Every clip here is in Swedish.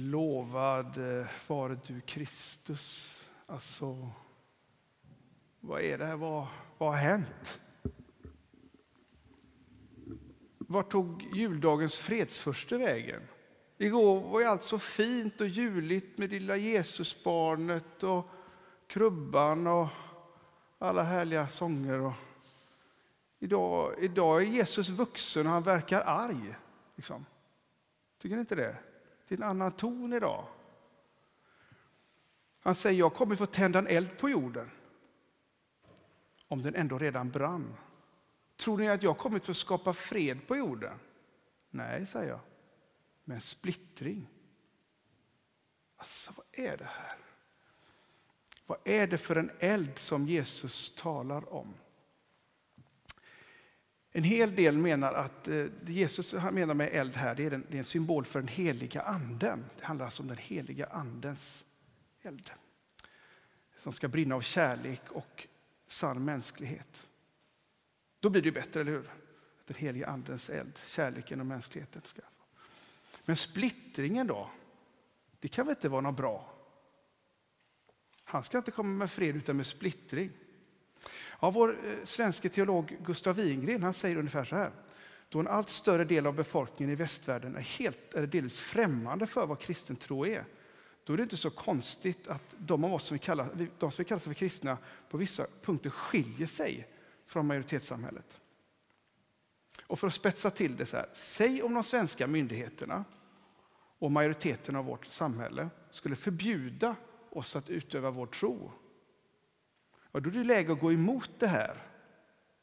Lovad eh, vare du Kristus. Alltså, vad är det här? Vad, vad har hänt? Vart tog juldagens fredsförste vägen? Igår var ju allt så fint och juligt med lilla Jesusbarnet och krubban och alla härliga sånger. Och idag, idag är Jesus vuxen och han verkar arg. Liksom. Tycker ni inte det? Det är en annan ton idag. Han säger, jag kommer få tända en eld på jorden. Om den ändå redan brann. Tror ni att jag kommit för att skapa fred på jorden? Nej, säger jag. Men splittring. Alltså, vad är det här? Vad är det för en eld som Jesus talar om? En hel del menar att eh, det Jesus menar med eld här det är, en, det är en symbol för den heliga anden. Det handlar alltså om den heliga andens eld. Som ska brinna av kärlek och sann mänsklighet. Då blir det bättre, eller hur? Den heliga andens eld, kärleken och mänskligheten. Ska Men splittringen då? Det kan väl inte vara något bra? Han ska inte komma med fred utan med splittring. Ja, vår eh, svenske teolog Gustav Wingren han säger ungefär så här. Då en allt större del av befolkningen i västvärlden är helt eller delvis främmande för vad kristen tro är, då är det inte så konstigt att de av oss som vi kallar, de som vi kallar för kristna på vissa punkter skiljer sig från majoritetssamhället. Och för att spetsa till det så här, säg om de svenska myndigheterna och majoriteten av vårt samhälle skulle förbjuda oss att utöva vår tro ja, då är det läge att gå emot det här,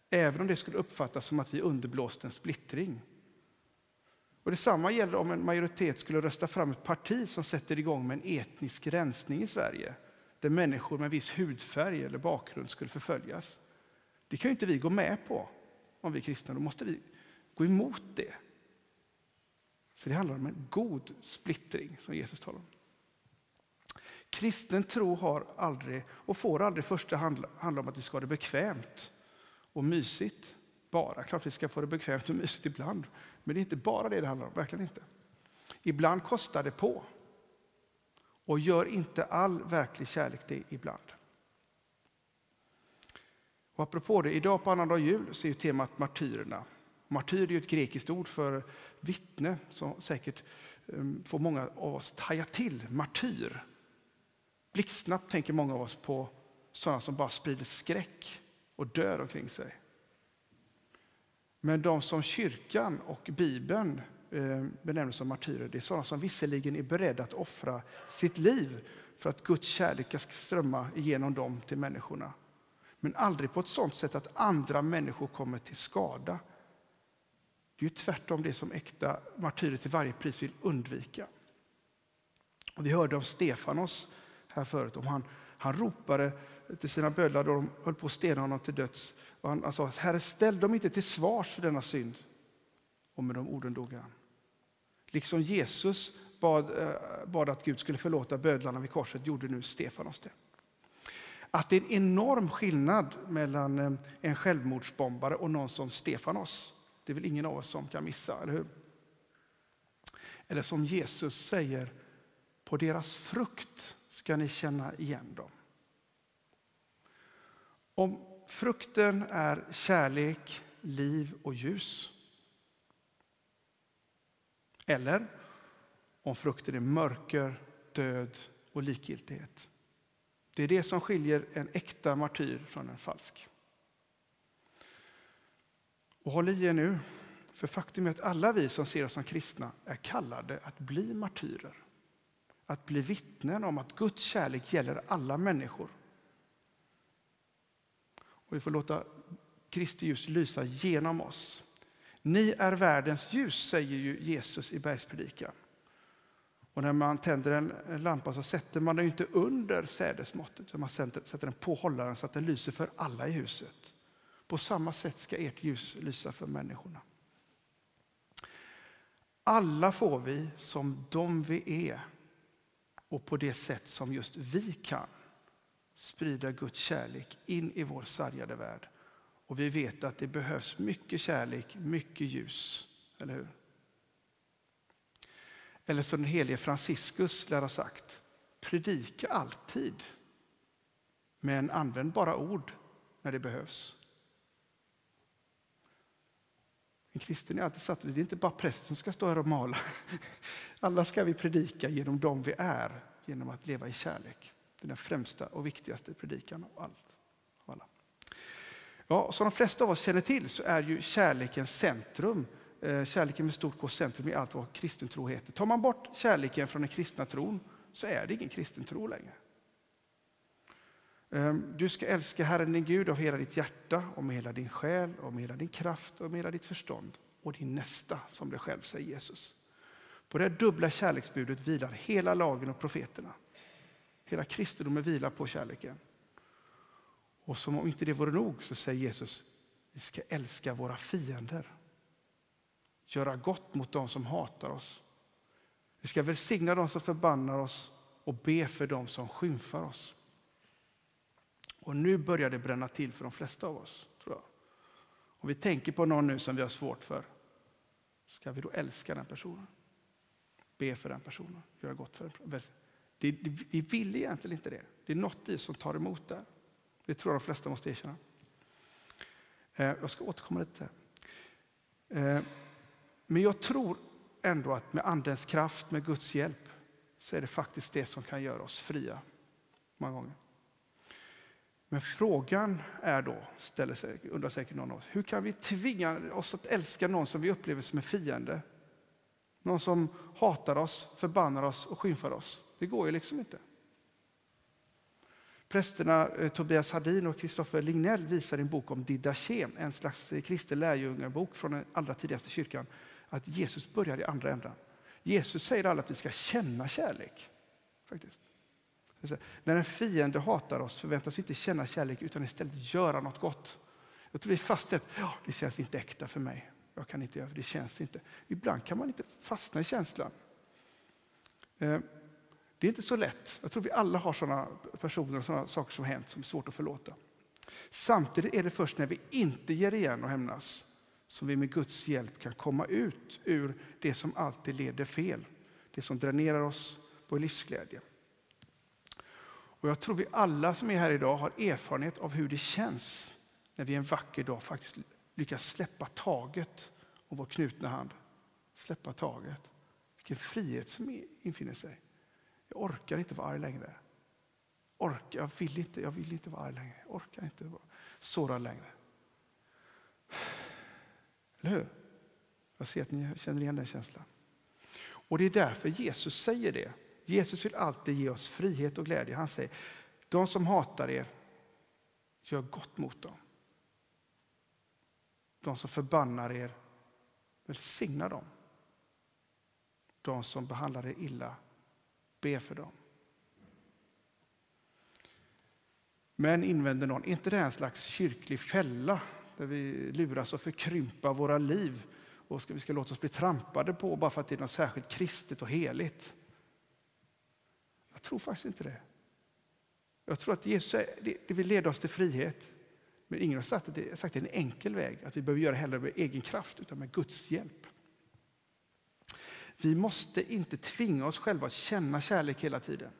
även om det skulle uppfattas som att vi underblåst en splittring. Och Detsamma gäller om en majoritet skulle rösta fram ett parti som sätter igång med en etnisk rensning i Sverige, där människor med viss hudfärg eller bakgrund skulle förföljas. Det kan ju inte vi gå med på om vi är kristna, då måste vi gå emot det. Så det handlar om en god splittring som Jesus talar om. Kristen tro har aldrig och får aldrig i första hand handla om att vi ska ha det bekvämt och mysigt. Bara. Klart vi ska få det bekvämt och mysigt ibland, men det är inte bara det det handlar om. Verkligen inte. Ibland kostar det på. Och gör inte all verklig kärlek det ibland. Och apropå det, idag på annandag jul så är temat martyrerna. Martyr är ett grekiskt ord för vittne som säkert um, får många av oss taja till. Martyr. Blixtsnabbt tänker många av oss på sådana som bara sprider skräck och dör omkring sig. Men de som kyrkan och Bibeln eh, benämner som martyrer, det är sådana som visserligen är beredda att offra sitt liv för att Guds kärlek ska strömma igenom dem till människorna. Men aldrig på ett sådant sätt att andra människor kommer till skada. Det är ju tvärtom det som äkta martyrer till varje pris vill undvika. Och vi hörde om Stefanos här förut, om han, han ropade till sina bödlar då de höll på att stena honom till döds. Och han, han sa, Herre ställ dem inte till svars för denna synd. Och med de orden dog han. Liksom Jesus bad, eh, bad att Gud skulle förlåta bödlarna vid korset gjorde nu Stefanos det. Att det är en enorm skillnad mellan eh, en självmordsbombare och någon som Stefanos. Det är väl ingen av oss som kan missa, eller hur? Eller som Jesus säger, på deras frukt ska ni känna igen dem. Om frukten är kärlek, liv och ljus. Eller om frukten är mörker, död och likgiltighet. Det är det som skiljer en äkta martyr från en falsk. Och håll i er nu, för faktum är att alla vi som ser oss som kristna är kallade att bli martyrer. Att bli vittnen om att Guds kärlek gäller alla människor. Och vi får låta Kristi ljus lysa genom oss. Ni är världens ljus, säger ju Jesus i bergspredikan. Och när man tänder en lampa så sätter man den inte under sädesmåttet, utan man sätter den på hållaren så att den lyser för alla i huset. På samma sätt ska ert ljus lysa för människorna. Alla får vi som de vi är och på det sätt som just vi kan sprida Guds kärlek in i vår sargade värld. Och vi vet att det behövs mycket kärlek, mycket ljus. Eller hur? Eller som den helige Franciscus lär ha sagt, predika alltid. Men använd bara ord när det behövs. En kristen är alltid satt, det är inte bara prästen som ska stå här och mala. Alla ska vi predika genom dem vi är, genom att leva i kärlek. Det är den främsta och viktigaste predikan av allt. Av alla. Ja, som de flesta av oss känner till så är ju kärlekens centrum, eh, kärleken med stort K centrum i allt vad kristen tro heter. Tar man bort kärleken från den kristna tron så är det ingen kristen tro längre. Ehm, du ska älska Herren din Gud av hela ditt hjärta, och med hela din själ, och med hela din kraft och med hela ditt förstånd och din nästa som dig själv, säger Jesus. På det dubbla kärleksbudet vilar hela lagen och profeterna. Hela kristendomen vilar på kärleken. Och som om inte det vore nog så säger Jesus, vi ska älska våra fiender. Göra gott mot dem som hatar oss. Vi ska välsigna dem som förbannar oss och be för dem som skymfar oss. Och nu börjar det bränna till för de flesta av oss. tror jag. Om vi tänker på någon nu som vi har svårt för, ska vi då älska den personen? Be för den personen, göra gott för den. Det, det, vi vill egentligen inte det. Det är något i som tar emot det. Det tror jag de flesta måste erkänna. Eh, jag ska återkomma lite. Eh, men jag tror ändå att med Andens kraft, med Guds hjälp, så är det faktiskt det som kan göra oss fria. Många gånger. Men frågan är då, ställer sig, undrar säkert någon av oss, hur kan vi tvinga oss att älska någon som vi upplever som en fiende? Någon som hatar oss, förbannar oss och skymfar oss. Det går ju liksom inte. Prästerna eh, Tobias Hardin och Kristoffer Lignell visar i en bok om Didache, en slags eh, kristen lärjungabok från den allra tidigaste kyrkan, att Jesus börjar i andra änden. Jesus säger aldrig att vi ska känna kärlek. faktiskt. När en fiende hatar oss förväntas vi inte känna kärlek utan istället göra något gott. Jag tror vi är fast att ja, det känns inte äkta för mig. Jag kan inte göra det känns inte. Ibland kan man inte fastna i känslan. Eh, det är inte så lätt. Jag tror vi alla har sådana personer och sådana saker som hänt som är svårt att förlåta. Samtidigt är det först när vi inte ger igen och hämnas som vi med Guds hjälp kan komma ut ur det som alltid leder fel. Det som dränerar oss på livsglädje. Och jag tror vi alla som är här idag har erfarenhet av hur det känns när vi en vacker dag faktiskt lyckas släppa taget om vår knutna hand. Släppa taget. Vilken frihet som infinner sig. Jag orkar inte vara arg längre. Orkar, jag, vill inte, jag vill inte vara arg längre. Jag orkar inte vara sårad längre. Eller hur? Jag ser att ni känner igen den känslan. Och det är därför Jesus säger det. Jesus vill alltid ge oss frihet och glädje. Han säger, de som hatar er, gör gott mot dem. De som förbannar er, välsigna dem. De som behandlar er illa, be för dem. Men invänder någon, är inte det en slags kyrklig fälla där vi luras att förkrympa våra liv och ska, vi ska låta oss bli trampade på bara för att det är något särskilt kristet och heligt? Jag tror faktiskt inte det. Jag tror att Jesus det, det vill leda oss till frihet. Men ingen har sagt att det, sagt att det är en enkel väg, att vi behöver göra det hellre med egen kraft, utan med Guds hjälp. Vi måste inte tvinga oss själva att känna kärlek hela tiden.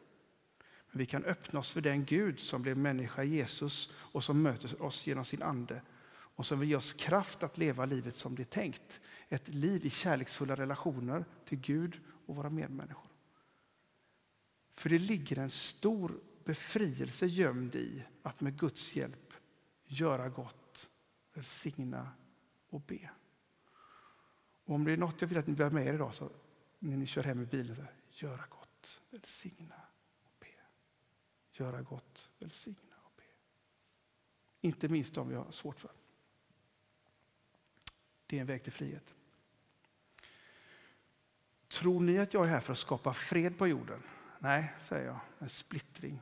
Men vi kan öppna oss för den Gud som blev människa, Jesus, och som möter oss genom sin ande och som vill ge oss kraft att leva livet som det är tänkt. Ett liv i kärleksfulla relationer till Gud och våra medmänniskor. För det ligger en stor befrielse gömd i att med Guds hjälp göra gott, välsigna och be. Och om det är något jag vill att ni bär med er idag, så när ni kör hem i bilen, så här, göra gott, välsigna och be. Göra gott, välsigna och be. Inte minst de vi har svårt för. Det är en väg till frihet. Tror ni att jag är här för att skapa fred på jorden? Nej, säger jag, en splittring.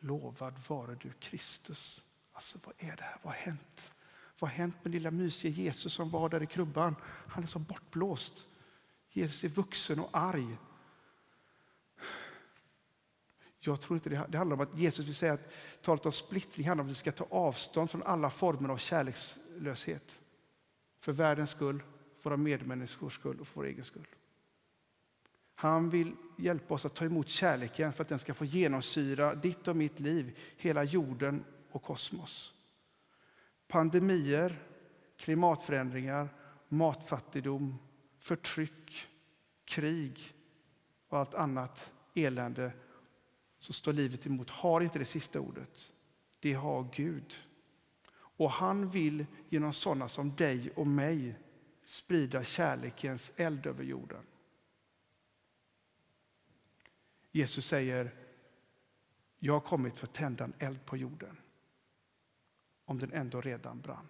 Lovad vare du Kristus. Alltså vad är det här? Vad har hänt? Vad har hänt med lilla mysiga Jesus som var där i krubban? Han är som bortblåst. Jesus är vuxen och arg. Jag tror inte det, det handlar om att Jesus vill säga att talet om splittring handlar om att vi ska ta avstånd från alla former av kärlekslöshet. För världens skull, våra medmänniskors skull och för vår egen skull. Han vill hjälpa oss att ta emot kärleken för att den ska få genomsyra ditt och mitt liv, hela jorden och kosmos. Pandemier, klimatförändringar, matfattigdom, förtryck, krig och allt annat elände som står livet emot, har inte det sista ordet. Det har Gud. Och han vill genom sådana som dig och mig sprida kärlekens eld över jorden. Jesus säger, jag har kommit för att tända en eld på jorden. Om den ändå redan brann.